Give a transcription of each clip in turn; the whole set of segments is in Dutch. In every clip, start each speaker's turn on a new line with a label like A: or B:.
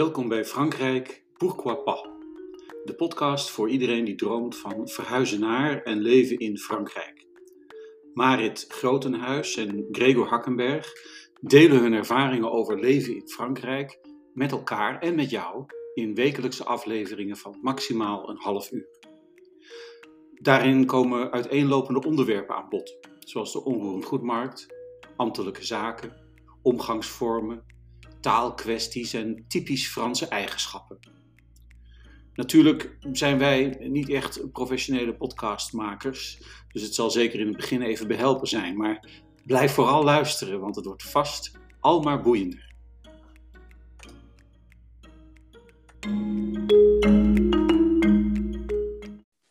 A: Welkom bij Frankrijk Pourquoi pas? De podcast voor iedereen die droomt van verhuizen naar en leven in Frankrijk. Marit Grotenhuis en Gregor Hakkenberg delen hun ervaringen over leven in Frankrijk met elkaar en met jou in wekelijkse afleveringen van maximaal een half uur. Daarin komen uiteenlopende onderwerpen aan bod, zoals de onroerend goedmarkt, ambtelijke zaken, omgangsvormen, taalkwesties en typisch Franse eigenschappen. Natuurlijk zijn wij niet echt professionele podcastmakers, dus het zal zeker in het begin even behelpen zijn, maar blijf vooral luisteren, want het wordt vast al maar boeiender.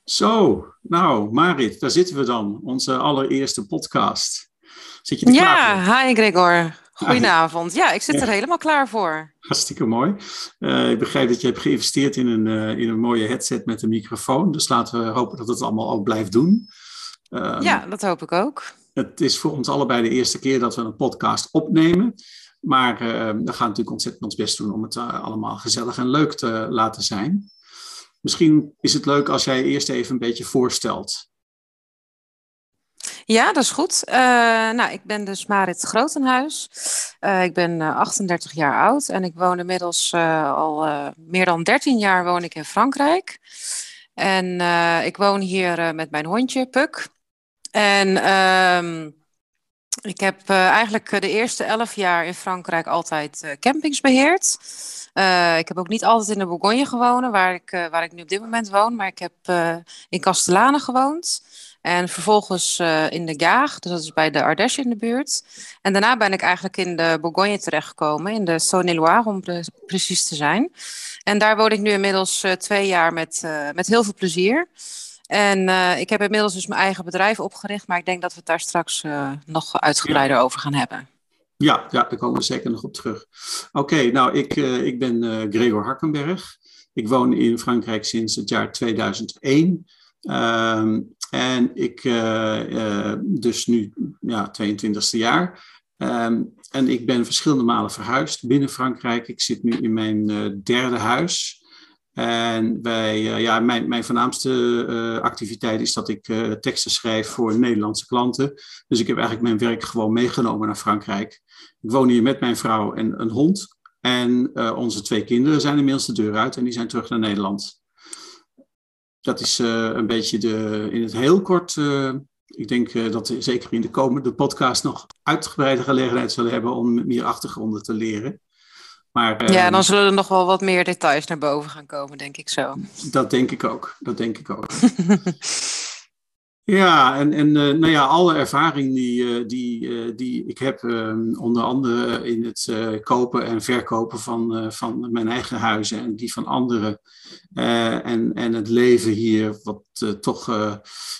A: Zo, nou Marit, daar zitten we dan, onze allereerste podcast.
B: Zit je er ja, klaar voor? hi Gregor. Goedenavond. Ja, ik zit er helemaal klaar voor.
A: Hartstikke mooi. Uh, ik begrijp dat je hebt geïnvesteerd in een, uh, in een mooie headset met een microfoon. Dus laten we hopen dat het allemaal ook blijft doen.
B: Um, ja, dat hoop ik ook.
A: Het is voor ons allebei de eerste keer dat we een podcast opnemen. Maar uh, we gaan natuurlijk ontzettend ons best doen om het allemaal gezellig en leuk te laten zijn. Misschien is het leuk als jij eerst even een beetje voorstelt.
B: Ja, dat is goed. Uh, nou, ik ben dus Marit Grotenhuis. Uh, ik ben uh, 38 jaar oud en ik woon inmiddels al meer dan 13 jaar woon ik in Frankrijk. En ik woon hier met mijn hondje, Puk. En ehm, ik heb eigenlijk de eerste 11 jaar in Frankrijk altijd campings beheerd. ik heb ook niet altijd in de Bourgogne gewoond, waar ik, waar ik nu op dit moment woon, maar ik heb in Castellane gewoond. En vervolgens uh, in de Gaag, dus dat is bij de Ardèche in de buurt. En daarna ben ik eigenlijk in de Bourgogne terechtgekomen, in de Saône-et-Loire om pre precies te zijn. En daar woon ik nu inmiddels uh, twee jaar met, uh, met heel veel plezier. En ik heb inmiddels dus mijn eigen bedrijf opgericht, maar ik denk dat we het daar straks nog uitgebreider ja. over gaan hebben.
A: Ja, ja, daar komen we zeker nog op terug. Oké, okay, nou, ik, ik ben Gregor Harkenberg. Ik woon in Frankrijk sinds het jaar 2001. Uh, en ik, uh, uh, dus nu ja, 22e jaar. Um, en ik ben verschillende malen verhuisd binnen Frankrijk. Ik zit nu in mijn uh, derde huis. En wij, ja, mijn, mijn voornaamste activiteit is dat ik teksten schrijf voor Nederlandse klanten. Dus ik heb eigenlijk mijn werk gewoon meegenomen naar Frankrijk. Ik woon hier met mijn vrouw en een hond. En onze twee kinderen zijn inmiddels de deur uit en die zijn terug naar Nederland. Dat is uh, een beetje de, in het heel kort. Uh, ik denk uh, dat we zeker in de komende podcast nog uitgebreide gelegenheid zullen hebben om meer achtergronden te leren.
B: Maar, ja, dan zullen er nog wel wat meer details naar boven gaan komen, denk ik zo.
A: Dat denk ik ook. Dat denk ik ook. Ja, en, en uh, nou ja, alle ervaring die, uh, die, uh, die ik heb, ehm, onder andere in het kopen en verkopen van, van mijn eigen huizen en die van anderen. en, en het leven hier, wat toch,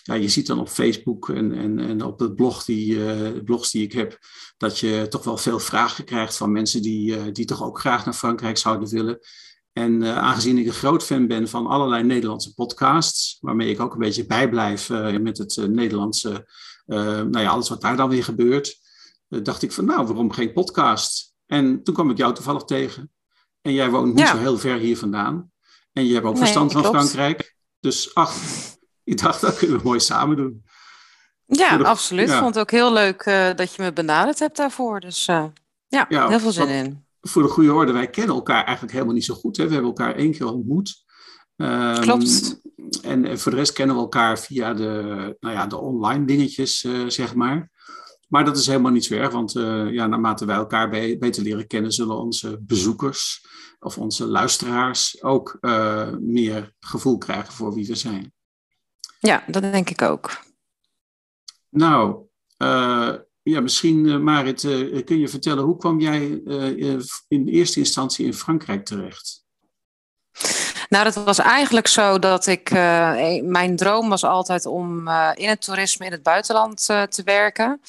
A: ja, je ziet dan op Facebook en, en, en op het blog die, blogs die ik heb, dat je toch wel veel vragen krijgt van mensen die, die toch ook graag naar Frankrijk zouden willen. En uh, aangezien ik een groot fan ben van allerlei Nederlandse podcasts, waarmee ik ook een beetje bijblijf uh, met het uh, Nederlandse, nou ja, alles wat daar dan weer gebeurt, dacht ik van nou, waarom geen podcast? En toen kwam ik jou toevallig tegen. En jij woont niet ja. zo heel ver hier vandaan. En je hebt ook nee, verstand van klopt. Frankrijk. Dus ach, ik dacht dat kunnen we mooi samen doen.
B: Ja, de, absoluut. Ik ja. vond het ook heel leuk dat je me benaderd hebt daarvoor. Dus ja, ja, heel veel zin
A: wat,
B: in
A: voor de goede orde, wij kennen elkaar eigenlijk helemaal niet zo goed. Hè? We hebben elkaar één keer ontmoet.
B: Um, Klopt.
A: En, voor de rest kennen we elkaar via de, nou ja, de online dingetjes, uh, zeg maar. Maar dat is helemaal niet zo erg, want uh, ja, naarmate wij elkaar be beter leren kennen, zullen onze bezoekers of onze luisteraars ook uh, meer gevoel krijgen voor wie we zijn.
B: Ja, dat denk ik ook.
A: Nou, ja, misschien, uh, Marit, uh, kun je vertellen, hoe kwam jij uh, in eerste instantie in Frankrijk terecht?
B: Nou, dat was eigenlijk zo dat ik. mijn droom was altijd om in het toerisme in het buitenland te werken.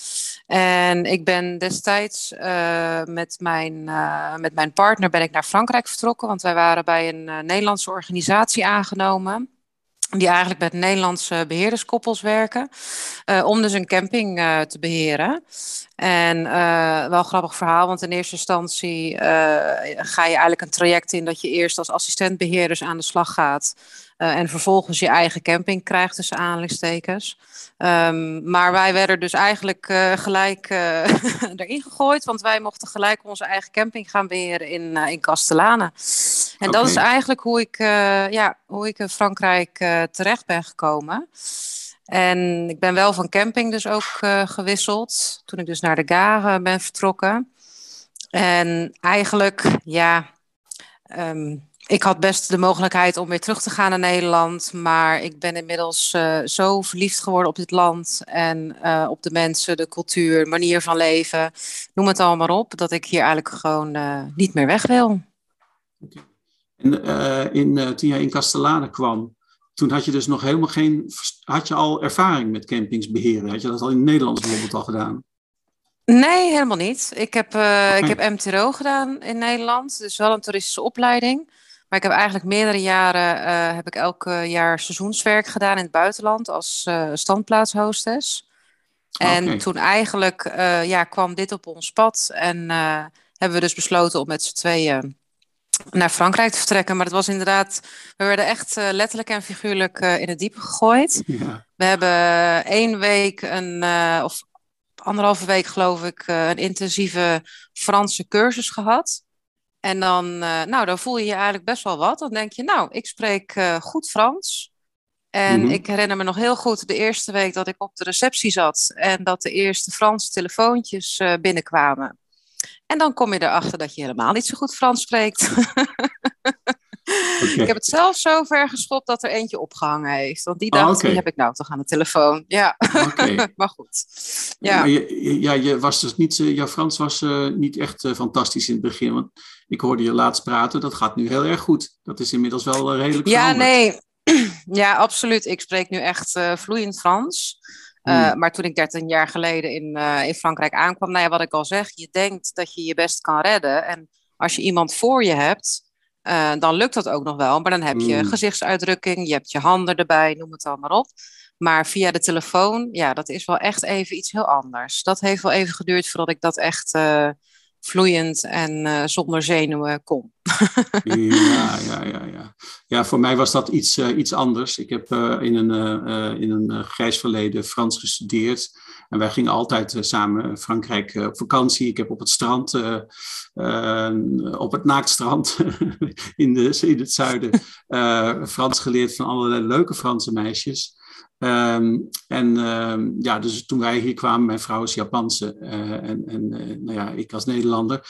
B: En ik ben destijds met, mijn, met mijn partner ben ik naar Frankrijk vertrokken, want wij waren bij een Nederlandse organisatie aangenomen. Die eigenlijk met Nederlandse beheerderskoppels werken, uh, om dus een camping uh, te beheren. En uh, wel een grappig verhaal, want in eerste instantie ga je eigenlijk een traject in dat je eerst als assistentbeheerders aan de slag gaat. en vervolgens je eigen camping krijgt tussen aanhalingstekens. Um, maar wij werden dus eigenlijk gelijk erin gegooid, want wij mochten gelijk onze eigen camping gaan beheren in, in. En okay. dat is eigenlijk hoe ik, ja, hoe ik in Frankrijk terecht ben gekomen. En ik ben wel van camping dus ook uh, gewisseld. Toen ik dus naar de Gare ben vertrokken. En eigenlijk, ja, um, ik had best de mogelijkheid om weer terug te gaan naar Nederland. Maar ik ben inmiddels uh, zo verliefd geworden op dit land. En uh, op de mensen, de cultuur, manier van leven. Noem het allemaal op. Dat ik hier eigenlijk gewoon niet meer weg wil.
A: En in, toen jij in Castellane kwam, toen had je dus nog helemaal geen. Had je al ervaring met campings beheren? Had je dat al in het Nederlands bijvoorbeeld al gedaan?
B: Nee, helemaal niet. Ik heb, uh, okay. ik heb MTRO gedaan in Nederland, dus wel een toeristische opleiding. Maar ik heb eigenlijk meerdere jaren, uh, heb ik elk jaar seizoenswerk gedaan in het buitenland als uh, standplaatshostess. En okay. toen eigenlijk ja, kwam dit op ons pad en hebben we dus besloten om met z'n tweeën naar Frankrijk te vertrekken. Maar het was inderdaad, we werden echt uh, letterlijk en figuurlijk uh, in het diepe gegooid. Ja. We hebben één week, een, uh, of anderhalve week geloof ik, een intensieve Franse cursus gehad. En dan, nou, dan voel je je eigenlijk best wel wat. Dan denk je, nou, ik spreek goed Frans. En mm -hmm. ik herinner me nog heel goed de eerste week dat ik op de receptie zat en dat de eerste Franse telefoontjes binnenkwamen. En dan kom je erachter dat je helemaal niet zo goed Frans spreekt. Okay. Ik heb het zelf zo ver geschopt dat er eentje opgehangen heeft. Want die dacht, oh, okay. die heb ik nou toch aan de telefoon. Ja, okay. maar goed.
A: Ja. Maar je, ja, je was dus niet, jouw Frans was uh, niet echt uh, fantastisch in het begin. Want ik hoorde je laatst praten, dat gaat nu heel erg goed. Dat is inmiddels wel uh, redelijk
B: Ja, veranderd. nee. Ja, absoluut. Ik spreek nu echt vloeiend Frans. Uh, maar toen ik 13 jaar geleden in, uh, in Frankrijk aankwam, nou ja, wat ik al zeg, je denkt dat je je best kan redden. En als je iemand voor je hebt, uh, dan lukt dat ook nog wel. Maar dan heb je mm. gezichtsuitdrukking, je hebt je handen erbij, noem het allemaal op. Maar via de telefoon, ja, dat is wel echt even iets heel anders. Dat heeft wel even geduurd voordat ik dat echt vloeiend en uh, zonder zenuwen kon.
A: ja, ja, ja, ja. Ja, voor mij was dat iets, uh, iets anders. Ik heb uh, in een, in een grijs verleden Frans gestudeerd. En wij gingen altijd samen Frankrijk op vakantie. Ik heb op het strand, op het naaktstrand in, de, in het zuiden, Frans geleerd van allerlei leuke Franse meisjes. Um, en um, ja, dus toen wij hier kwamen, mijn vrouw is Japanse uh, en, en uh, nou ja, ik als Nederlander,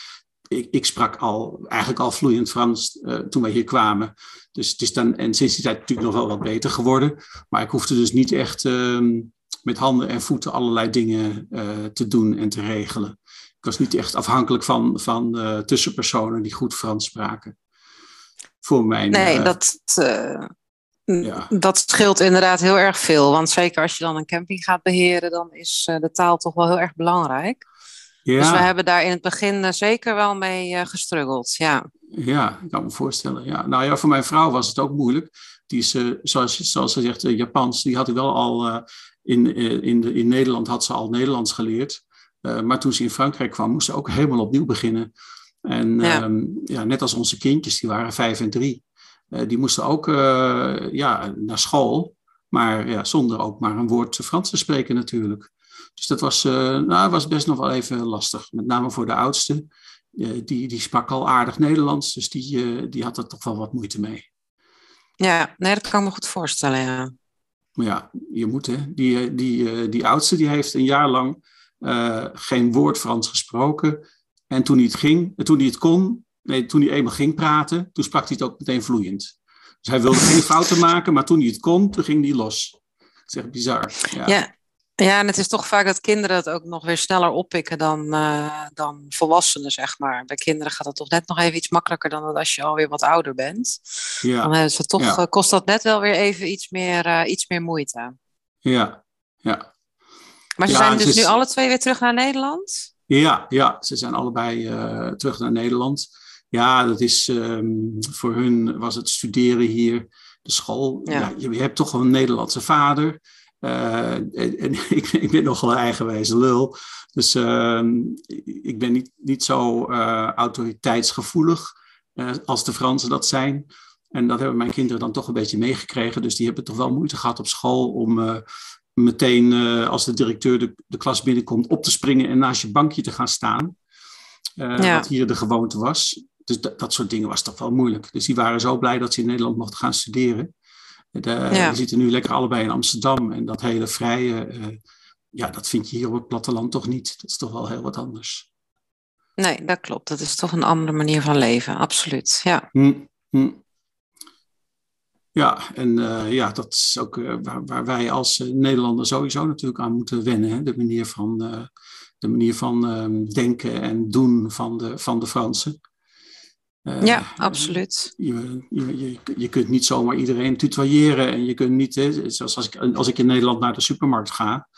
A: ik, ik, sprak al, eigenlijk al vloeiend Frans uh, toen wij hier kwamen. Dus het is dan, en sinds die tijd natuurlijk nog wel wat beter geworden, maar ik hoefde dus niet echt um, met handen en voeten allerlei dingen te doen en te regelen. Ik was niet echt afhankelijk van, van tussenpersonen die goed Frans spraken. Voor mijn.
B: Nee, dat ja. Dat scheelt inderdaad heel erg veel. Want zeker als je dan een camping gaat beheren, dan is uh, de taal toch wel heel erg belangrijk. Ja. Dus we hebben daar in het begin uh, zeker wel mee uh, gestruggeld. Ja.
A: ja, ik kan me voorstellen. Ja. Nou ja, voor mijn vrouw was het ook moeilijk. Die is, zoals, zoals ze zegt, Japans. Die had ik wel al in, in, de, in Nederland had ze al Nederlands geleerd. maar toen ze in Frankrijk kwam, moest ze ook helemaal opnieuw beginnen. En ja. Um, ja, net als onze kindjes, die waren vijf en drie. Uh, die moesten ook uh, ja, naar school, maar ja, zonder ook maar een woord Frans te spreken natuurlijk. Dus dat was, uh, nou, was best nog wel even lastig. Met name voor de oudste. die, die sprak al aardig Nederlands, dus die, die had er toch wel wat moeite mee.
B: Ja, nee, dat kan ik me goed voorstellen, ja.
A: Maar ja, je moet hè. Die, die, die oudste die heeft een jaar lang geen woord Frans gesproken. En toen hij het ging, toen hij het kon, Nee, toen hij eenmaal ging praten, toen sprak hij het ook meteen vloeiend. Dus hij wilde geen fouten maken, maar toen hij het kon, toen ging hij los. Dat is echt bizar.
B: Ja. ja. Ja, en het is toch vaak dat kinderen het ook nog weer sneller oppikken dan, uh, dan volwassenen, zeg maar. Bij kinderen gaat het toch net nog even iets makkelijker dan als je alweer wat ouder bent. Ja. Dan hebben ze toch, ja. uh, kost dat net wel weer even iets meer, uh, iets meer moeite.
A: Ja, ja.
B: Maar ze
A: ja,
B: zijn dus is... nu alle twee weer terug naar Nederland?
A: Ja, ja ze zijn allebei terug naar Nederland. Ja, dat is um, voor hun was het studeren hier. de school. Ja. je, hebt toch een Nederlandse vader. en, en ik, ik, ben nogal een eigenwijze lul. Dus ehm, ik ben niet, niet zo autoriteitsgevoelig als de Fransen dat zijn. En dat hebben mijn kinderen dan toch een beetje meegekregen. Dus die hebben toch wel moeite gehad op school om meteen als de directeur de, de klas binnenkomt op te springen en naast je bankje te gaan staan. Uh, Wat hier de gewoonte was. Dus dat soort dingen was toch wel moeilijk. Dus die waren zo blij dat ze in Nederland mochten gaan studeren. De, Die zitten nu lekker allebei in Amsterdam. En dat hele vrije, uh, ja, dat vind je hier op het platteland toch niet. Dat is toch wel heel wat anders.
B: Nee, dat klopt. Dat is toch een andere manier van leven, absoluut. Ja,
A: hm, hm. ja en uh, ja, dat is ook waar, waar, wij als Nederlander sowieso natuurlijk aan moeten wennen. Hè? De manier van de manier van um, denken en doen van de, van de Fransen.
B: Uh, ja, absoluut.
A: Je, je, je, kunt niet zomaar iedereen tutoyeren en je kunt niet, hè, zoals als ik, als ik in Nederland naar de supermarkt ga,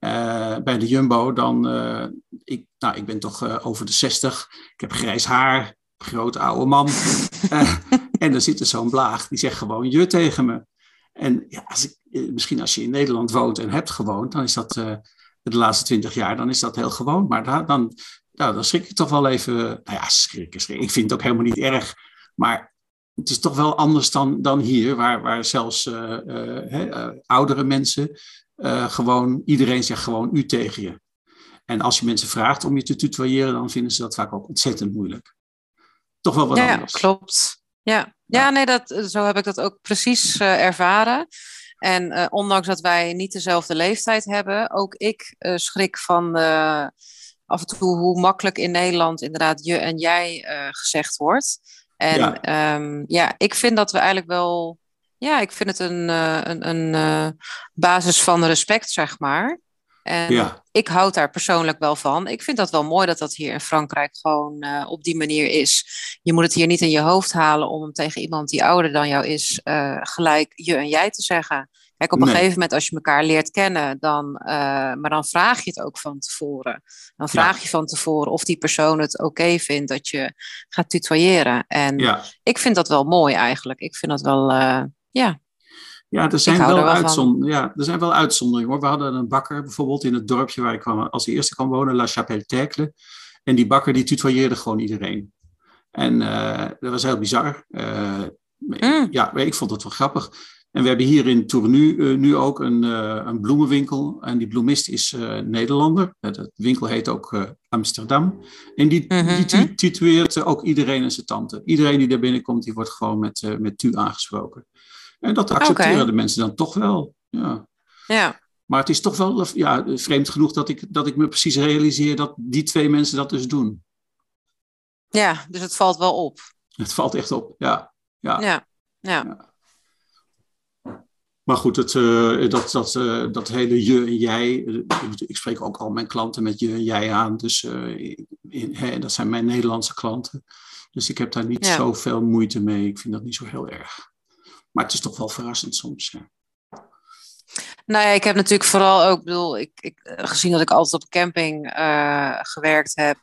A: uh, bij de Jumbo, dan, uh, ik, nou, ik ben toch over de 60, ik heb grijs haar, grote oude man. en er zit er zo'n blaag, die zegt gewoon je tegen me. En ja, als ik, misschien als je in Nederland woont en hebt gewoond, dan is dat de laatste twintig jaar, dan is dat heel gewoon. Maar daar, dan, nou, dan schrik ik toch wel even. Nou ja, schrikken, schrikken. Ik vind het ook helemaal niet erg. Maar het is toch wel anders dan, dan hier, waar, waar zelfs uh, uh, oudere mensen gewoon, iedereen zegt gewoon u tegen je. En als je mensen vraagt om je te tutoyeren, dan vinden ze dat vaak ook ontzettend moeilijk. Toch wel wat
B: ja,
A: anders.
B: klopt. Ja, ja, nee, dat, zo heb ik dat ook precies ervaren. En uh, ondanks dat wij niet dezelfde leeftijd hebben, ook ik uh, schrik van af en toe hoe makkelijk in Nederland inderdaad je en jij gezegd wordt. En ja. Um, ja, ik vind dat we eigenlijk wel, ja, ik vind het een, een, een basis van respect, zeg maar. En ja. ik houd daar persoonlijk wel van. Ik vind dat wel mooi dat dat hier in Frankrijk gewoon uh, op die manier is. Je moet het hier niet in je hoofd halen om tegen iemand die ouder dan jou is, uh, gelijk je en jij te zeggen. Kijk, op een nee. gegeven moment als je elkaar leert kennen, dan, uh, maar dan vraag je het ook van tevoren. Dan vraag ja. je van tevoren of die persoon het oké okay vindt dat je gaat tutoyeren. En ja. ik vind dat wel mooi eigenlijk. Ik vind dat wel, ja,
A: ja, er zijn wel, uitzond ja, er zijn wel uitzonderingen hoor. We hadden een bakker bijvoorbeeld in het dorpje waar ik kwam, als eerste kwam wonen, La Chapelle Tercle. En die bakker die tutoyeerde gewoon iedereen. En uh, dat was heel bizar. Mm. Ja, ik vond het wel grappig. En we hebben hier in Tournu uh, nu ook een, een, bloemenwinkel. En die bloemist is Nederlander. De winkel heet ook Amsterdam. En die, -hmm. die titueert ook iedereen en zijn tante. Iedereen die daar binnenkomt, die wordt gewoon met, met tu aangesproken. En dat accepteren okay. de mensen dan toch wel. Ja.
B: ja.
A: Maar het is toch wel ja, vreemd genoeg dat ik, dat ik me precies realiseer dat die twee mensen dat dus doen.
B: Ja, dus het valt wel op.
A: Het valt echt op, ja. Ja.
B: ja. ja. ja.
A: Maar goed, het, uh, dat, dat, uh, dat hele je en jij. Uh, ik spreek ook al mijn klanten met je en jij aan. Dus in, hè, dat zijn mijn Nederlandse klanten. Dus ik heb daar niet ja. zoveel moeite mee. Ik vind dat niet zo heel erg. Maar het is toch wel verrassend soms. Ja.
B: Nou ja, ik heb natuurlijk vooral ook, bedoel, ik, ik, gezien dat ik altijd op camping uh, gewerkt heb.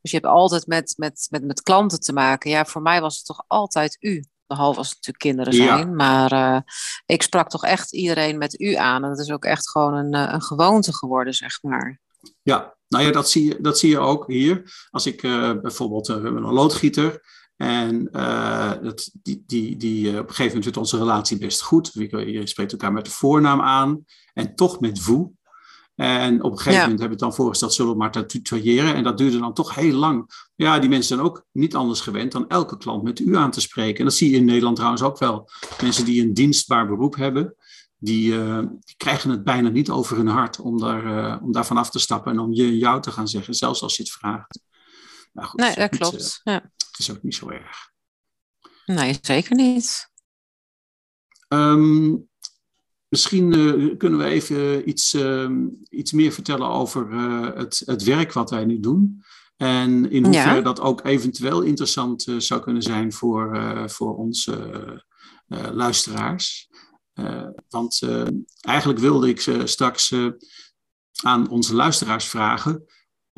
B: Dus je hebt altijd met, met, met, met klanten te maken. Ja, voor mij was het toch altijd u. Behalve als het natuurlijk kinderen zijn. Ja. Maar uh, ik sprak toch echt iedereen met u aan. En dat is ook echt gewoon een, een gewoonte geworden, zeg maar.
A: Ja, nou ja, dat zie je, dat zie je ook hier. Als ik uh, bijvoorbeeld, we hebben een loodgieter. En uh, dat, die, die, die, uh, op een gegeven moment wordt onze relatie best goed. Je spreekt elkaar met de voornaam aan en toch met vous. En op een gegeven ja. moment hebben we het dan voorgesteld, zullen we maar te tutoyeren. En dat duurde dan toch heel lang. Ja, die mensen zijn ook niet anders gewend dan elke klant met u aan te spreken. En dat zie je in Nederland trouwens ook wel. Mensen die een dienstbaar beroep hebben, die, uh, die krijgen het bijna niet over hun hart om, daar, om daarvan af te stappen en om je jou te gaan zeggen, zelfs als je het vraagt.
B: Nou goed, nee, dat klopt. Niet, ja
A: is ook niet zo erg.
B: Nee, zeker niet.
A: Um, misschien uh, kunnen we even iets, uh, iets meer vertellen over uh, het, het werk wat wij nu doen. En in hoeverre ja. dat ook eventueel interessant zou kunnen zijn voor, voor onze luisteraars. want eigenlijk wilde ik straks aan onze luisteraars vragen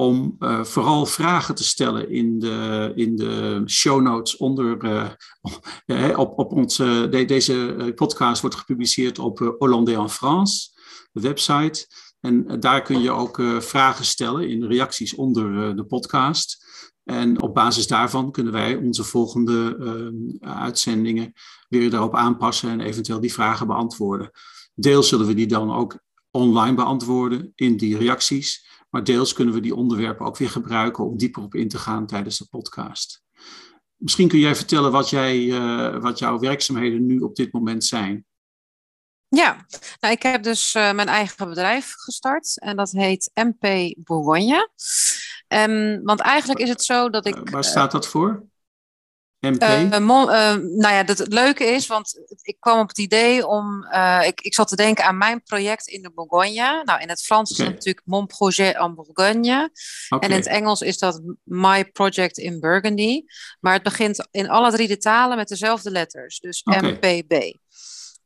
A: om uh, vooral vragen te stellen in de, in de show notes onder. Uh, op, op onze, de, deze podcast wordt gepubliceerd op Hollandais en France, de website. En daar kun je ook vragen stellen in reacties onder de podcast. En op basis daarvan kunnen wij onze volgende uitzendingen weer daarop aanpassen en eventueel die vragen beantwoorden. Deels zullen we die dan ook online beantwoorden in die reacties. Maar deels kunnen we die onderwerpen ook weer gebruiken om dieper op in te gaan tijdens de podcast. Misschien kun jij vertellen wat, jij, uh, wat jouw werkzaamheden nu op dit moment zijn.
B: Ja, nou, ik heb dus uh, mijn eigen bedrijf gestart en dat heet MP Bourgogne. Um, want eigenlijk is het zo dat ik. Uh,
A: waar staat dat voor? MP?
B: Uh, uh, nou ja, dat het leuke is, want ik kwam op het idee om. Uh, ik, ik zat te denken aan mijn project in de Bourgogne. Nou, in het Frans okay. is het natuurlijk Mon Projet en Bourgogne. Okay. En in het Engels is dat My Project in Burgundy. Maar het begint in alle drie de talen met dezelfde letters. Dus okay. MPB.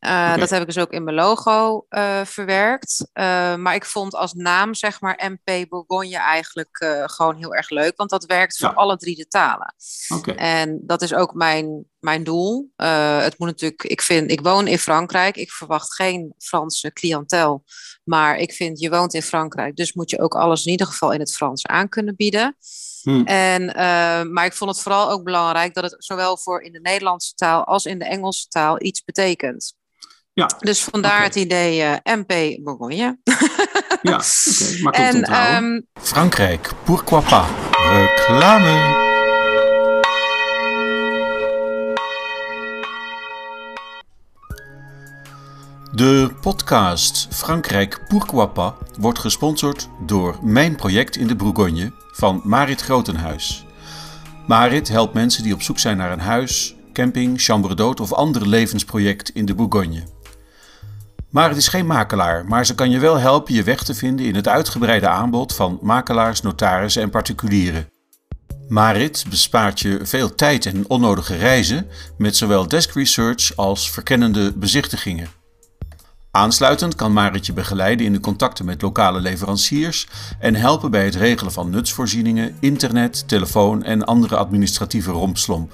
B: Okay. Dat heb ik dus ook in mijn logo uh, verwerkt. Uh, maar ik vond als naam, zeg maar, MP Bourgogne eigenlijk gewoon heel erg leuk. Want dat werkt voor alle drie de talen.
A: Okay.
B: En dat is ook mijn, mijn doel. het moet natuurlijk, ik vind, ik woon in Frankrijk. Ik verwacht geen Franse cliëntel. Maar ik vind, je woont in Frankrijk. Dus moet je ook alles in ieder geval in het Frans aan kunnen bieden.
A: Hmm.
B: En, maar ik vond het vooral ook belangrijk dat het zowel voor in de Nederlandse taal als in de Engelse taal iets betekent.
A: Ja.
B: Dus vandaar okay. het idee uh, MP Bourgogne.
A: ja, oké. Okay. Makkelijk en, um,
C: Frankrijk, pourquoi pas? Reclame. De podcast Frankrijk Pourquoi pas wordt gesponsord door Mijn Project in de Bourgogne van Marit Grotenhuis. Marit helpt mensen die op zoek zijn naar een huis, camping, chambre d'hôte of ander levensproject in de Bourgogne. Maar het is geen makelaar, maar ze kan je wel helpen je weg te vinden in het uitgebreide aanbod van makelaars, notarissen en particulieren. Marit bespaart je veel tijd en onnodige reizen met zowel desk research als verkennende bezichtigingen. Aansluitend kan Marit je begeleiden in de contacten met lokale leveranciers en helpen bij het regelen van nutsvoorzieningen, internet, telefoon en andere administratieve rompslomp.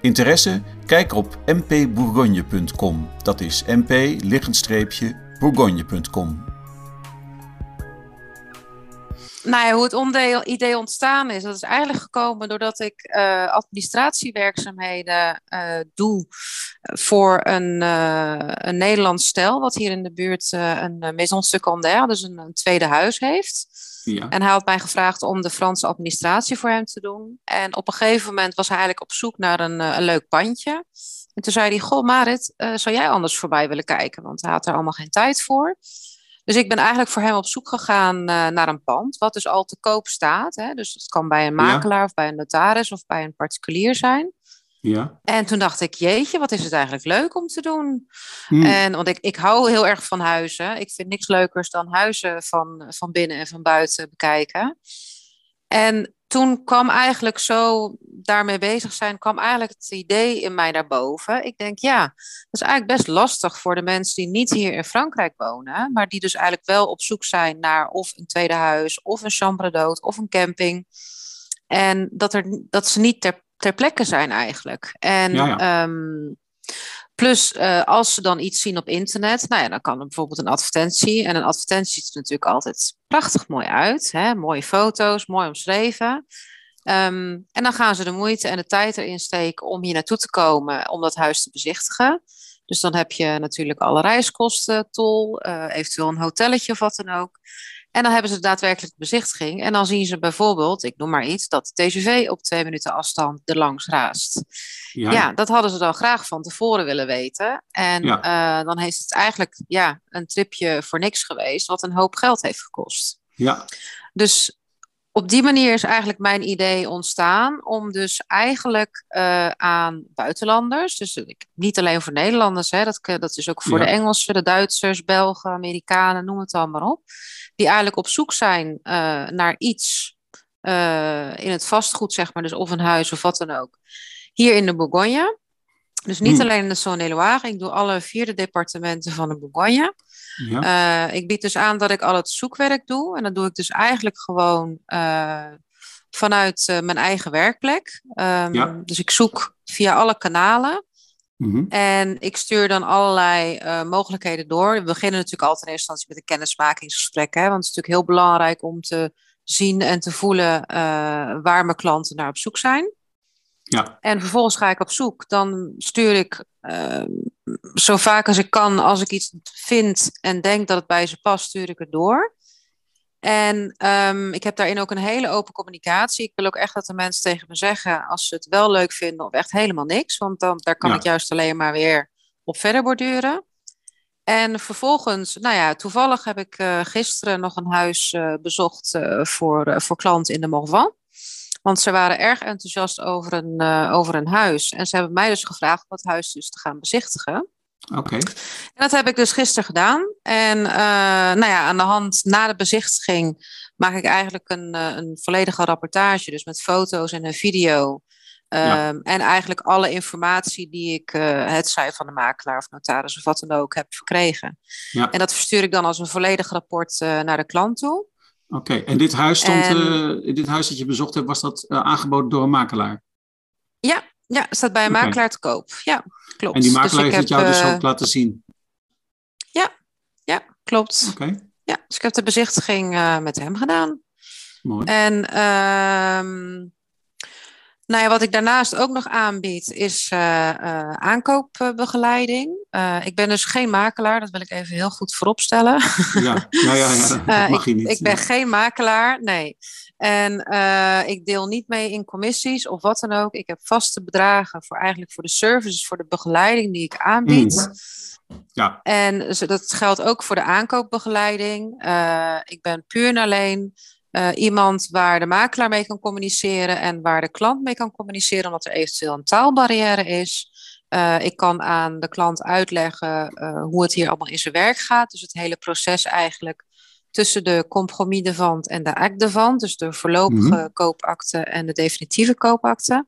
C: Interesse? Kijk op mpbourgogne.com. Dat is mp-bourgogne.com.
B: Nou ja, hoe het idee ontstaan is, dat is eigenlijk gekomen doordat ik uh, administratiewerkzaamheden uh, doe voor een, een Nederlands stel, wat hier in de buurt een maison secondaire, dus een tweede huis heeft.
A: Ja.
B: En hij had mij gevraagd om de Franse administratie voor hem te doen. En op een gegeven moment was hij eigenlijk op zoek naar een, een leuk pandje. En toen zei hij, goh Marit, uh, zou jij anders voorbij willen kijken? Want hij had er allemaal geen tijd voor. Dus ik ben eigenlijk voor hem op zoek gegaan uh, naar een pand, wat dus al te koop staat. Hè? Dus het kan bij een makelaar ja. of bij een notaris of bij een particulier zijn.
A: Ja.
B: En toen dacht ik, jeetje, wat is het eigenlijk leuk om te doen. Hmm. En, want ik, ik hou heel erg van huizen. Ik vind niks leukers dan huizen van, van binnen en van buiten bekijken. En toen kwam eigenlijk zo daarmee bezig zijn, kwam eigenlijk het idee in mij naar boven. Ik denk, ja, dat is eigenlijk best lastig voor de mensen die niet hier in Frankrijk wonen, maar die dus eigenlijk wel op zoek zijn naar of een tweede huis, of een chambre d'hôte, of een camping. En dat, er, dat ze niet ter ter plekke zijn eigenlijk. En
A: ja, ja.
B: Um, plus, uh, als ze dan iets zien op internet, nou ja, dan kan er bijvoorbeeld een advertentie. En een advertentie ziet er natuurlijk altijd prachtig mooi uit. Hè? Mooie foto's, mooi omschreven. Um, en dan gaan ze de moeite en de tijd erin steken om hier naartoe te komen om dat huis te bezichtigen. Dus dan heb je natuurlijk alle reiskosten, tol, uh, eventueel een hotelletje of wat dan ook. En dan hebben ze daadwerkelijk bezichtiging. En dan zien ze bijvoorbeeld, ik noem maar iets, dat de TGV op twee minuten afstand er langs raast.
A: Ja,
B: ja dat hadden ze dan graag van tevoren willen weten. En
A: ja.
B: uh, dan heeft het eigenlijk ja, een tripje voor niks geweest, wat een hoop geld heeft gekost.
A: Ja.
B: Dus op die manier is eigenlijk mijn idee ontstaan om dus eigenlijk uh, aan buitenlanders, dus niet alleen voor Nederlanders, hè, dat, dat is ook voor
A: Ja.
B: de Engelsen, de Duitsers, Belgen, Amerikanen, noem het allemaal op, die eigenlijk op zoek zijn uh, naar iets uh, in het vastgoed, zeg maar, dus of een huis of wat dan ook, hier in de Bourgogne. Dus niet
A: Hmm.
B: alleen in de Saône-et-Loire, ik doe alle vier de departementen van de Bourgogne. Ja. ik bied dus aan dat ik al het zoekwerk doe. En dat doe ik dus eigenlijk gewoon vanuit mijn eigen werkplek. Um, ja. Dus ik zoek via alle kanalen. Mhm. En ik stuur dan allerlei mogelijkheden door. We beginnen natuurlijk altijd in eerste instantie met een kennismakingsgesprek. Hè, want het is natuurlijk heel belangrijk om te zien en te voelen waar mijn klanten naar op zoek zijn. Ja. En vervolgens ga ik op zoek. Dan stuur ik uh, zo vaak als ik kan, als ik iets vind en denk dat het bij ze past, stuur ik het door. En um, ik heb daarin ook een hele open communicatie. Ik wil ook echt dat de mensen tegen me zeggen als ze het wel leuk vinden of echt helemaal niks. Want dan, daar kan ik juist alleen maar weer op verder borduren. En vervolgens, nou ja, toevallig heb ik uh, gisteren nog een huis uh, bezocht uh, voor, voor klanten in de Morvan. Want ze waren erg enthousiast over een, over een huis. En ze hebben mij dus gevraagd om het huis dus te gaan bezichtigen.
A: Oké. En
B: dat heb ik dus gisteren gedaan. En uh, nou ja, aan de hand na de bezichtiging maak ik eigenlijk een, uh, een volledige rapportage. Dus met foto's en een video. Um, ja. En eigenlijk alle informatie die ik, uh, het zij van de makelaar of notaris of wat dan ook, heb verkregen. Ja. En dat verstuur ik dan als een volledig rapport naar de klant toe.
A: Oké, okay. en dit huis stond, en... dit huis dat je bezocht hebt, was dat aangeboden door een makelaar?
B: Ja, ja, staat bij een okay. makelaar te koop. Ja, klopt.
A: En die makelaar dus heeft het jou dus ook laten zien?
B: Ja, ja klopt. Oké. Okay. Ja, dus ik heb de bezichtiging uh, met hem gedaan.
A: Mooi.
B: En um, nou ja, wat ik daarnaast ook nog aanbied is uh, uh, aankoopbegeleiding. ik ben dus geen makelaar, dat wil ik even heel goed vooropstellen.
A: Ja, ja, ja, ja. dat mag je
B: ik,
A: niet.
B: Ik ben geen makelaar, nee. En ik deel niet mee in commissies of wat dan ook. Ik heb vaste bedragen voor eigenlijk voor de services, voor de begeleiding die ik aanbied.
A: Mm. Ja.
B: En dat geldt ook voor de aankoopbegeleiding. Uh, ik ben puur en alleen uh, iemand waar de makelaar mee kan communiceren en waar de klant mee kan communiceren, omdat er eventueel een taalbarrière is. ik kan aan de klant uitleggen hoe het hier allemaal in zijn werk gaat. Dus het hele proces eigenlijk tussen de compromis en de act de vand, dus de voorlopige mm-hmm. koopakte en de definitieve koopakte.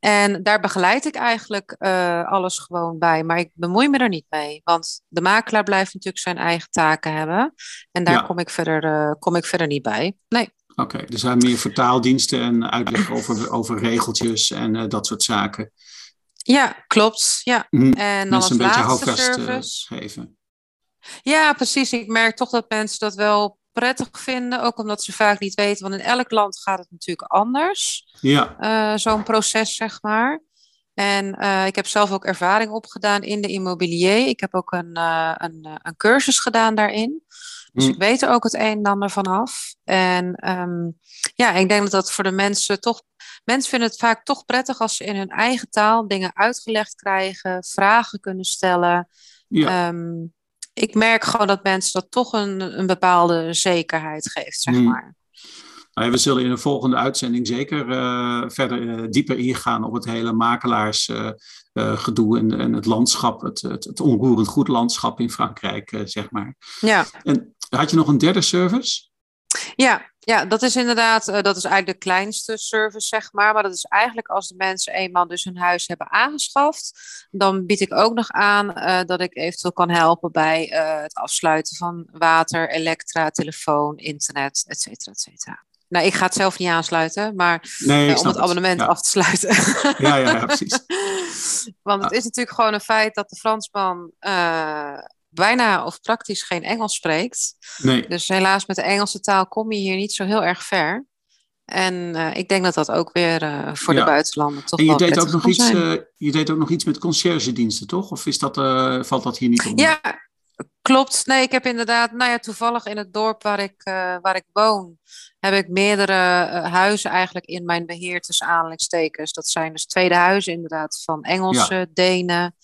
B: En daar begeleid ik eigenlijk uh, alles gewoon bij, maar ik bemoei me er niet mee, want de makelaar blijft natuurlijk zijn eigen taken hebben en daar ja. kom, ik verder, uh, kom ik verder niet bij. Nee.
A: Oké, okay, er zijn meer vertaaldiensten en uitleg over, over regeltjes en uh, dat soort zaken.
B: Ja, klopt. Ja.
A: Mm,
B: en dan
A: als
B: een
A: beetje houvast geven.
B: Ja, precies. Ik merk toch dat mensen dat wel prettig vinden, ook omdat ze vaak niet weten, want in elk land gaat het natuurlijk anders.
A: Ja.
B: Uh, Zo'n proces, zeg maar. En uh, ik heb zelf ook ervaring opgedaan in de immobilier. Ik heb ook een, uh, een, een, cursus gedaan daarin. Dus mm. ik weet er ook het een en ander vanaf. En um, ja, ik denk dat dat voor de mensen toch. Mensen vinden het vaak toch prettig als ze in hun eigen taal dingen uitgelegd krijgen, vragen kunnen stellen.
A: Ja.
B: Um, ik merk gewoon dat mensen dat toch een, een bepaalde zekerheid geeft, zeg maar.
A: Nou, we zullen in de volgende uitzending zeker uh, verder uh, dieper ingaan op het hele makelaarsgedoe uh, en, en, het landschap, het, het, het, onroerend goed landschap in Frankrijk, zeg maar.
B: Ja.
A: En had je nog een derde service?
B: Ja, ja, dat is inderdaad, uh, dat is eigenlijk de kleinste service, zeg maar. Maar dat is eigenlijk als de mensen eenmaal dus hun huis hebben aangeschaft, dan bied ik ook nog aan uh, dat ik eventueel kan helpen bij uh, het afsluiten van water, elektra, telefoon, internet, et cetera, et cetera. Nou, ik ga het zelf niet aansluiten, maar
A: nee,
B: om het abonnement
A: ja.
B: af te sluiten.
A: Ja, ja, ja precies.
B: Want het is natuurlijk gewoon een feit dat de Fransman bijna of praktisch geen Engels spreekt.
A: Nee.
B: Dus helaas met de Engelse taal kom je hier niet zo heel erg ver. En uh, ik denk dat dat ook weer uh, voor
A: ja.
B: de buitenlanden toch
A: en je
B: wel
A: deed ook nog iets, uh, Je deed ook nog iets met conciërge-diensten, toch? Of is dat, valt dat hier niet onder?
B: Ja, klopt. Nee, ik heb inderdaad, nou ja, toevallig in het dorp waar ik, waar ik woon, heb ik meerdere huizen eigenlijk in mijn beheer tussen aanleidingstekens. Dat zijn dus tweede huizen inderdaad van Engelsen, ja. Denen.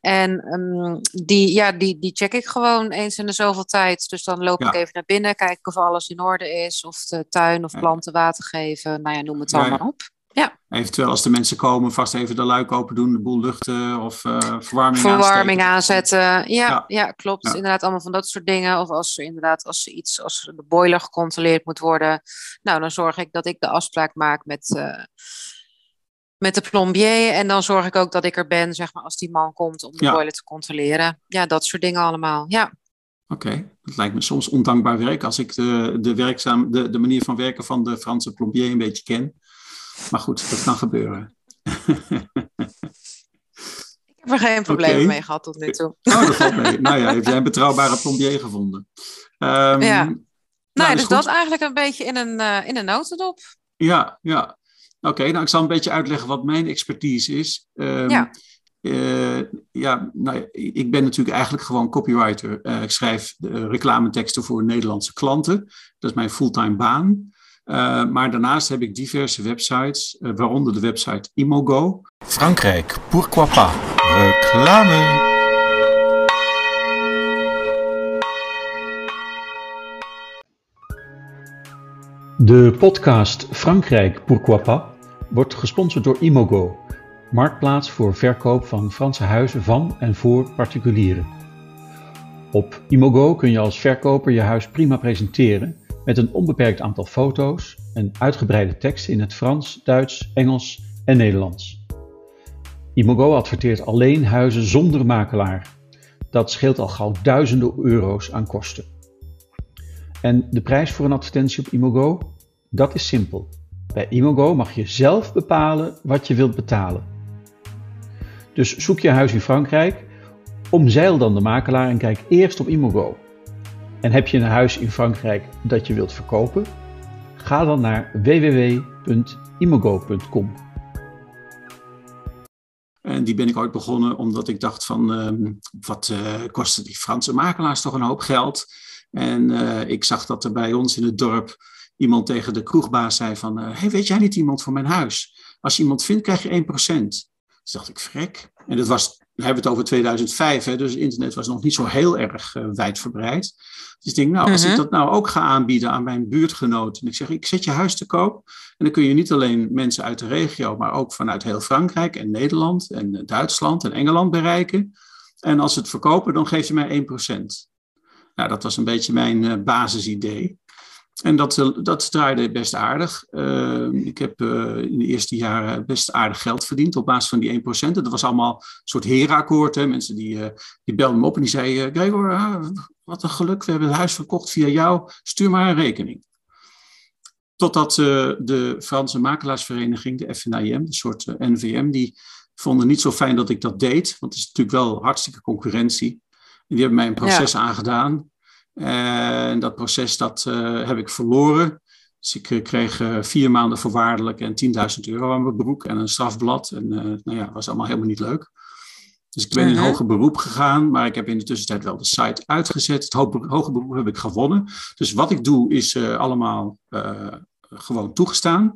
B: En um, die, ja, die, die check ik gewoon eens in de zoveel tijd. Dus dan loop ja. ik even naar binnen, kijk of alles in orde is. Of de tuin of planten water geven. Nou ja, noem het allemaal op. Ja.
A: Eventueel als de mensen komen, vast even de luik open doen, de boel luchten of uh, verwarming,
B: verwarming aanzetten. Ja, ja. ja klopt. Inderdaad, allemaal van dat soort dingen. Of als ze inderdaad, als ze iets, als de boiler gecontroleerd moet worden. Nou, dan zorg ik dat ik de afspraak maak met. Uh, met de plombier. En dan zorg ik ook dat ik er ben, zeg maar, als die man komt om de ja. boiler te controleren. Ja, dat soort dingen allemaal. Ja.
A: Oké, dat lijkt me soms ondankbaar werk als ik de, de, werkzaam, de, de manier van werken van de Franse plombier een beetje ken. Maar goed, dat kan gebeuren.
B: Ik heb er geen problemen mee gehad tot nu toe.
A: Oh, dat valt mee. nou ja, heb jij een betrouwbare plombier gevonden?
B: Um, ja. Nou, nou dus dat eigenlijk een beetje in een, uh, in een notendop.
A: Ja, ja. Oké, nou ik zal een beetje uitleggen wat mijn expertise is. Um, ja. Uh, ja, nou, ik ben natuurlijk eigenlijk gewoon copywriter. Uh, ik schrijf reclameteksten voor Nederlandse klanten. Dat is mijn fulltime baan. Uh, maar daarnaast heb ik diverse websites, waaronder de website Imogo.
C: Frankrijk, pourquoi pas? Reclame. De podcast Frankrijk, pourquoi pas? wordt gesponsord door Imogo marktplaats voor verkoop van Franse huizen van en voor particulieren. Op Imogo kun je als verkoper je huis prima presenteren met een onbeperkt aantal foto's en uitgebreide teksten in het Frans, Duits, Engels en Nederlands. Imogo adverteert alleen huizen zonder makelaar. Dat scheelt al gauw duizenden euro's aan kosten. En de prijs voor een advertentie op Imogo? Dat is simpel. Bij Imogo mag je zelf bepalen wat je wilt betalen. Dus zoek je huis in Frankrijk, omzeil dan de makelaar en kijk eerst op Imogo. En heb je een huis in Frankrijk dat je wilt verkopen? Ga dan naar www.imogo.com.
A: En die ben ik ooit begonnen omdat ik dacht van, uh, wat uh, kosten die Franse makelaars toch een hoop geld? En uh, ik zag dat er bij ons in het dorp iemand tegen de kroegbaas zei van, hey, weet jij niet iemand voor mijn huis? Als je iemand vindt, krijg je 1%. Dus dacht ik, frek. En dat was, we hebben het over 2005, hè, dus internet was nog niet zo heel erg uh, wijdverbreid. Dus ik denk, nou, als ik mhm. dat nou ook ga aanbieden aan mijn buurtgenoten. En ik zeg, ik zet je huis te koop. En dan kun je niet alleen mensen uit de regio, maar ook vanuit heel Frankrijk en Nederland en Duitsland en Engeland bereiken. En als ze het verkopen, dan geef je mij 1%. Nou, dat was een beetje mijn uh, basisidee. En dat, eh, dat draaide best aardig. Uh, ik heb uh, in de eerste jaren best aardig geld verdiend op basis van die 1%. Dat was allemaal een soort herenakkoord. Hè? Mensen die, uh, die belden me op en die zeiden... Gregor, ah, wat een geluk, we hebben het huis verkocht via jou. Stuur maar een rekening. Totdat de Franse makelaarsvereniging, de FNIM, een soort NVM... die vonden niet zo fijn dat ik dat deed. Want het is natuurlijk wel hartstikke concurrentie. En die hebben mij een proces ja. aangedaan... En dat proces dat, uh, heb ik verloren. Dus ik uh, kreeg uh, vier maanden voorwaardelijk en 10.000 euro aan mijn broek en een strafblad. En nou ja, dat was allemaal helemaal niet leuk. Dus ik ben in hoger beroep gegaan, maar ik heb in de tussentijd wel de site uitgezet. Het hoger beroep heb ik gewonnen. Dus wat ik doe is allemaal gewoon toegestaan.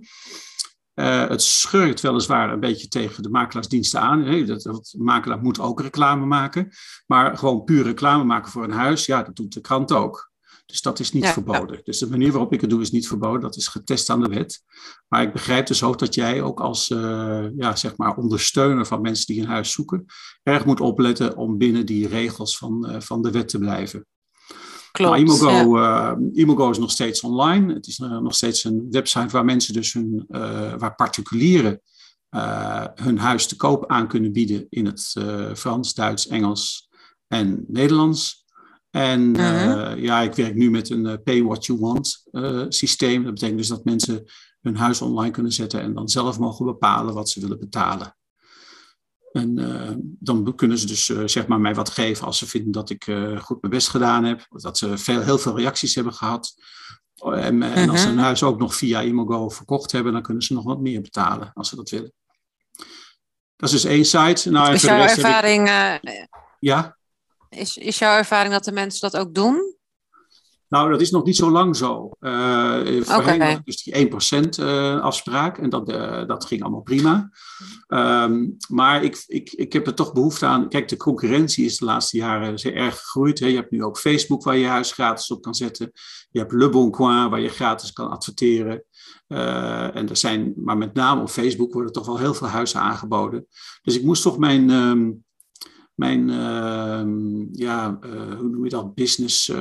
A: Uh, het schurkt weliswaar een beetje tegen de makelaarsdiensten aan. Hè? Dat, dat, de makelaar moet ook reclame maken. Maar gewoon puur reclame maken voor een huis, ja, dat doet de krant ook. Dus dat is niet ja, verboden. Ja. Dus de manier waarop ik het doe is niet verboden. Dat is getest aan de wet. Maar ik begrijp dus ook dat jij ook als uh, ja, zeg maar ondersteuner van mensen die een huis zoeken, erg moet opletten om binnen die regels van, uh, van de wet te blijven.
B: Klopt,
A: Imogo, ja. uh, Imogo is nog steeds online. Het is uh, nog steeds een website waar mensen dus hun, uh, waar particulieren hun huis te koop aan kunnen bieden in het Frans, Duits, Engels en Nederlands. En -huh. ja, ik werk nu met een pay what you want systeem. Dat betekent dus dat mensen hun huis online kunnen zetten en dan zelf mogen bepalen wat ze willen betalen. En uh, dan kunnen ze dus uh, zeg maar mij wat geven als ze vinden dat ik uh, goed mijn best gedaan heb. Dat ze veel, heel veel reacties hebben gehad. En, en als ze hun huis ook nog via Imogo verkocht hebben, dan kunnen ze nog wat meer betalen als ze dat willen. Dat is dus één site. Nou,
B: is jouw ervaring...
A: Ik... ja?
B: Is, is jouw ervaring dat de mensen dat ook doen?
A: Nou, dat is nog niet zo lang zo. Uh, voorheen okay. was dus die 1% uh, afspraak en dat, uh, dat ging allemaal prima. Um, maar ik, ik, ik heb er toch behoefte aan. Kijk, de concurrentie is de laatste jaren zeer erg gegroeid. Hè. Je hebt nu ook Facebook waar je huis gratis op kan zetten. Je hebt Le Bon Coin waar je gratis kan adverteren. Uh, en er zijn, maar met name op Facebook worden toch wel heel veel huizen aangeboden. Dus ik moest toch mijn, um, mijn uh, ja, hoe noem je dat, business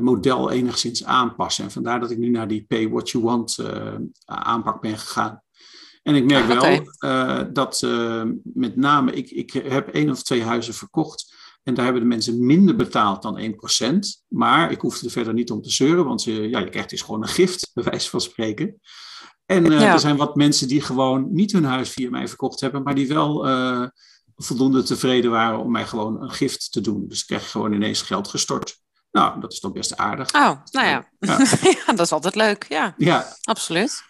A: model enigszins aanpassen. En vandaar dat ik nu naar die pay what you want uh, aanpak ben gegaan. En ik merk wel okay. uh, dat met name, ik, ik heb één of twee huizen verkocht En daar hebben de mensen minder betaald dan 1%. Maar ik hoefde er verder niet om te zeuren, want je, ja, je krijgt dus gewoon een gift, bij wijze van spreken. En uh, er zijn wat mensen die gewoon niet hun huis via mij verkocht hebben, maar die wel voldoende tevreden waren om mij gewoon een gift te doen. Dus ik krijg gewoon ineens geld gestort. Nou, dat is toch best aardig.
B: Oh, nou ja. Ja, ja dat is altijd leuk. Ja,
A: ja.
B: absoluut.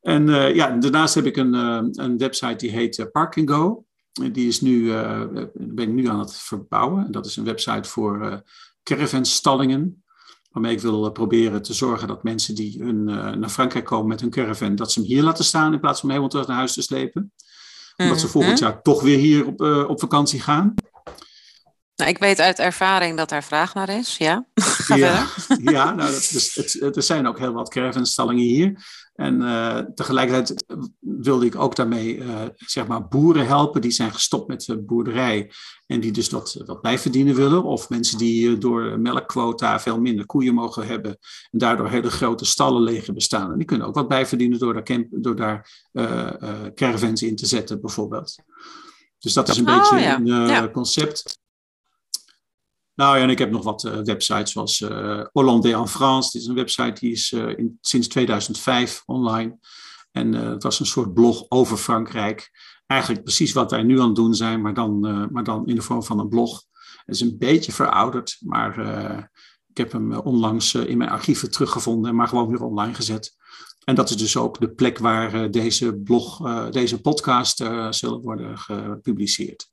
A: En uh, ja, daarnaast heb ik een, een website die heet Park Go. Die is nu, uh, ben ik nu aan het verbouwen. Dat is een website voor uh, caravanstallingen. Waarmee ik wil proberen te zorgen dat mensen die hun, uh, naar Frankrijk komen met hun caravan, dat ze hem hier laten staan in plaats van hem helemaal terug naar huis te slepen. Omdat ze volgend jaar toch weer hier op, op vakantie gaan.
B: Nou, ik weet uit ervaring dat daar vraag naar is, ja.
A: Ja, ja nou, dat, dus, het, er zijn ook heel wat caravanstallingen hier. En uh, tegelijkertijd wilde ik ook daarmee uh, zeg maar boeren helpen die zijn gestopt met de boerderij en die dus wat, wat bijverdienen willen. Of mensen die door melkquota veel minder koeien mogen hebben en daardoor hele grote stallen leeg bestaan. En die kunnen ook wat bijverdienen door daar, camp, door daar caravans in te zetten bijvoorbeeld. Dus dat is een oh, beetje ja. een ja. concept. Nou ja, en ik heb nog wat uh, websites zoals uh, Hollandais en France. Dit is een website die is uh, in, sinds 2005 online. En het was een soort blog over Frankrijk. Eigenlijk precies wat wij nu aan het doen zijn, maar dan, maar dan in de vorm van een blog. Het is een beetje verouderd, maar ik heb hem onlangs in mijn archieven teruggevonden, maar gewoon weer online gezet. En dat is dus ook de plek waar deze blog, deze podcast zullen worden gepubliceerd.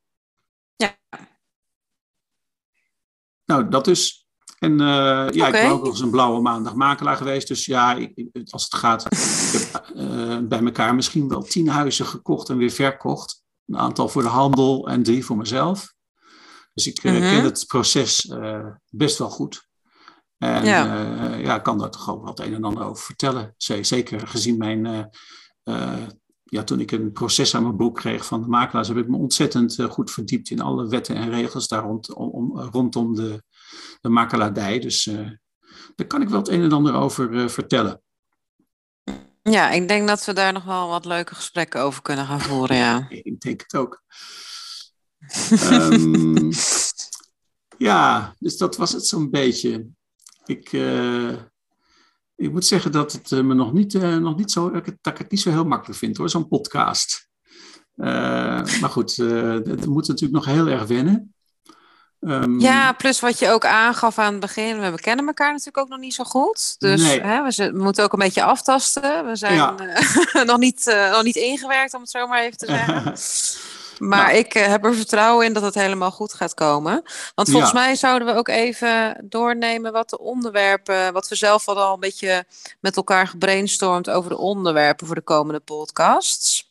A: Nou, dat dus. En uh, ja, okay. ik ben ook nog eens een blauwe maandag makelaar geweest. Dus ja, ik, als het gaat, ik heb uh, bij elkaar misschien wel tien huizen gekocht en weer verkocht. Een aantal voor de handel en drie voor mezelf. Dus ik uh, mm -hmm. ken het proces best wel goed. En ja. ja, ik kan daar toch ook wat een en ander over vertellen. Zeker gezien mijn ja, toen ik een proces aan mijn boek kreeg van de makelaars, heb ik me ontzettend uh, goed verdiept in alle wetten en regels daar rond, om, om, rondom de, de makelaardij. Dus uh, daar kan ik wel het een en ander over uh, vertellen.
B: Ja, ik denk dat we daar nog wel wat leuke gesprekken over kunnen gaan voeren, ja.
A: ik denk het ook. um, ja, dus dat was het zo'n beetje. Ik, ik moet zeggen dat het me nog niet, uh, nog niet zo, dat ik het niet zo heel makkelijk vind hoor, zo'n podcast. Uh, maar goed, het moet natuurlijk nog heel erg wennen.
B: Um, ja, plus wat je ook aangaf aan het begin, we kennen elkaar natuurlijk ook nog niet zo goed. Dus nee. hè, we, we, moeten ook een beetje aftasten. We zijn ja. nog, niet, nog niet ingewerkt, om het zo maar even te zeggen. Maar nou. ik uh, heb er vertrouwen in dat het helemaal goed gaat komen. Want volgens ja. mij zouden we ook even doornemen wat de onderwerpen, wat we zelf hadden al een beetje met elkaar gebrainstormd over de onderwerpen voor de komende podcasts.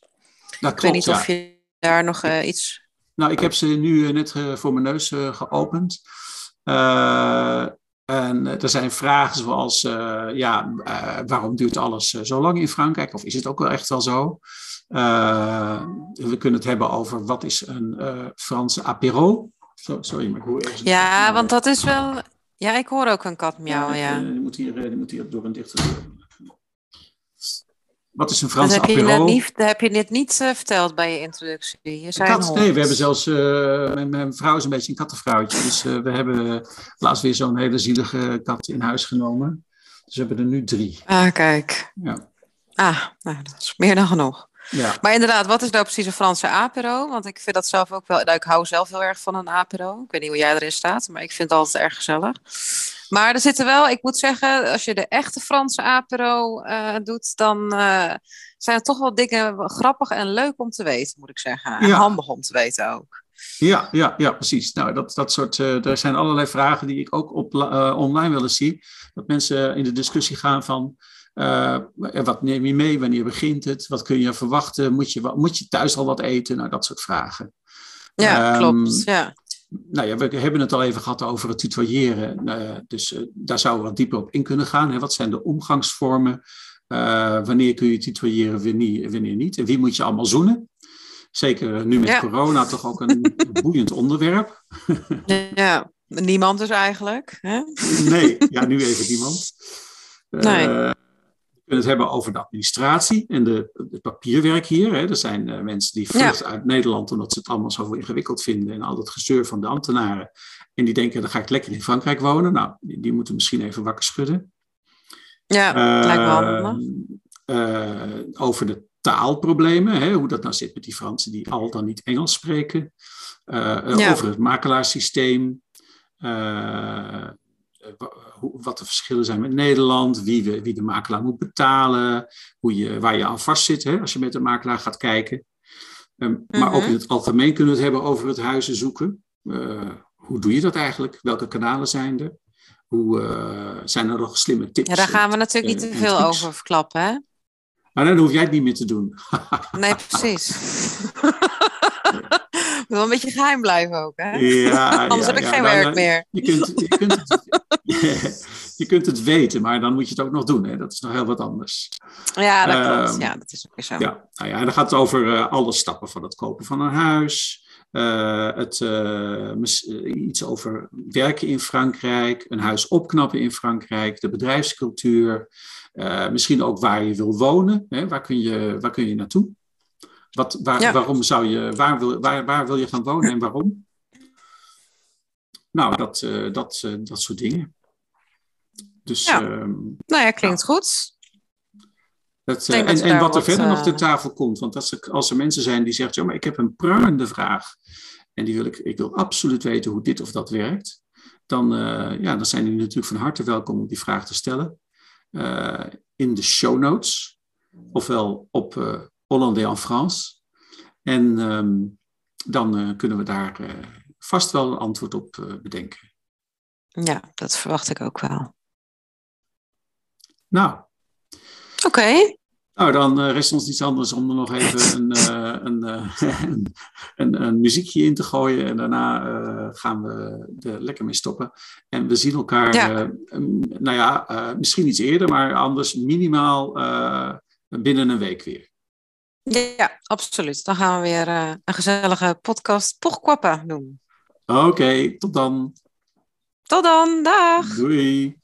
A: Dat
B: ik weet niet of je daar nog uh, iets.
A: Nou, ik heb ze nu net voor mijn neus geopend. En er zijn vragen zoals, uh, ja, uh, waarom duurt alles zo lang in Frankrijk? Of is het ook wel echt wel zo? Uh, we kunnen het hebben over wat is een Franse apéro. So, sorry, maar
B: ergens Ja, want dat is wel... Ja, ik hoor ook een kat miauwen, ja.
A: Die, moet hier, die moet hier door een dichte deur. Wat is een Franse dat heb
B: apéro? Je niet, dat heb je net niet uh, verteld bij je introductie. Je zei
A: kat, nee, we hebben zelfs... Uh, mijn, mijn, vrouw is een beetje een kattenvrouwtje. Dus uh, we hebben laatst weer zo'n hele zielige kat in huis genomen. Dus we hebben er nu drie.
B: Ah, kijk.
A: Ja.
B: Ah, nou, dat is meer dan genoeg.
A: Ja.
B: Maar inderdaad, wat is nou precies een Franse apero? Want ik vind dat zelf ook wel... Nou, ik hou zelf heel erg van een apero. Ik weet niet hoe jij erin staat, maar ik vind het altijd erg gezellig. Maar er zitten wel, ik moet zeggen, als je de echte Franse apero uh, doet, dan uh, zijn er toch wel dingen grappig en leuk om te weten, moet ik zeggen. En ja. handig om te weten ook.
A: Ja, ja, ja precies. Nou, dat, dat soort, uh, er zijn allerlei vragen die ik ook op, online willen zien. Dat mensen in de discussie gaan van, wat neem je mee, wanneer begint het, wat kun je verwachten, moet je, moet je thuis al wat eten, nou, dat soort vragen.
B: Ja, um, klopt, ja
A: nou ja, we hebben het al even gehad over het tutoyeren. Uh, dus uh, daar zouden we wat dieper op in kunnen gaan. Hè? Wat zijn de omgangsvormen? Wanneer kun je tutoyeren, wanneer, wanneer niet? En wie moet je allemaal zoenen? Zeker nu met ja. corona toch ook een boeiend onderwerp.
B: ja, niemand dus eigenlijk. Hè?
A: nee, ja, nu even niemand.
B: Nee.
A: Kunnen het hebben over de administratie en de, het papierwerk hier. Hè. Er zijn uh, mensen die vluchten uit Nederland omdat ze het allemaal zo ingewikkeld vinden en al dat gezeur van de ambtenaren. En die denken, dan ga ik lekker in Frankrijk wonen. Nou, die, die moeten misschien even wakker schudden.
B: Ja, uh, lijkt me handig.
A: Uh, over de taalproblemen, hè, hoe dat nou zit met die Fransen die al dan niet Engels spreken. Ja. Over het makelaarssysteem. Wat de verschillen zijn met Nederland, wie, we, wie de makelaar moet betalen, hoe je, waar je aan vast zit hè, als je met de makelaar gaat kijken. Um, Maar ook
B: Mhm.
A: in het algemeen kunnen we het hebben over het huizen zoeken. Uh, hoe doe je dat eigenlijk? Welke kanalen zijn er? Hoe uh, zijn er nog slimme tips?
B: Ja, daar gaan we natuurlijk niet te veel over verklappen, hè?
A: Maar dan hoef jij het niet meer te doen.
B: Nee, precies. Wel een beetje geheim blijven ook, hè?
A: Ja,
B: Anders
A: ja,
B: heb ik
A: ja.
B: geen
A: Nou,
B: werk
A: nou,
B: meer.
A: Je kunt, je, kunt het, je kunt het weten, maar dan moet je het ook nog doen. Hè? Dat is nog heel wat anders.
B: Ja, dat klopt.
A: Ehm,
B: Ja, dat is ook weer zo.
A: Ja, nou ja, en dan gaat het over uh, alle stappen van het kopen van een huis. Uh, het, uh, mis, iets over werken in Frankrijk, een huis opknappen in Frankrijk, de bedrijfscultuur. Uh, misschien ook waar je wil wonen. Hè? Waar, kun je, waar kun je naartoe? Wat, waar, ja. Waarom zou je, waar, wil, waar, waar wil je gaan wonen en waarom? Nou, dat, uh, dat, uh, dat soort dingen. Dus,
B: ja.
A: uh,
B: nou ja, klinkt ja. goed.
A: Dat, en,
B: dat
A: en wat er verder nog ter tafel komt. Want als er, als er mensen zijn die zeggen, ja, maar ik heb een prangende vraag. En die wil ik, ik wil absoluut weten hoe dit of dat werkt. Dan, ja, dan zijn die natuurlijk van harte welkom om die vraag te stellen. In de show notes. Ofwel op Hollandais en France. En um, dan uh, kunnen we daar uh, vast wel een antwoord op uh, bedenken.
B: Ja, dat verwacht ik ook wel.
A: Nou.
B: Oké. Okay.
A: Nou, dan rest ons niets anders om er nog even een, een, een, een, een, muziekje in te gooien. En daarna gaan we er lekker mee stoppen. En we zien elkaar,
B: ja.
A: nou ja, misschien iets eerder, maar anders minimaal binnen een week weer.
B: Ja, absoluut. Dan gaan we weer een gezellige podcast pas doen.
A: Oké, okay, tot dan.
B: Tot dan, dag.
A: Doei.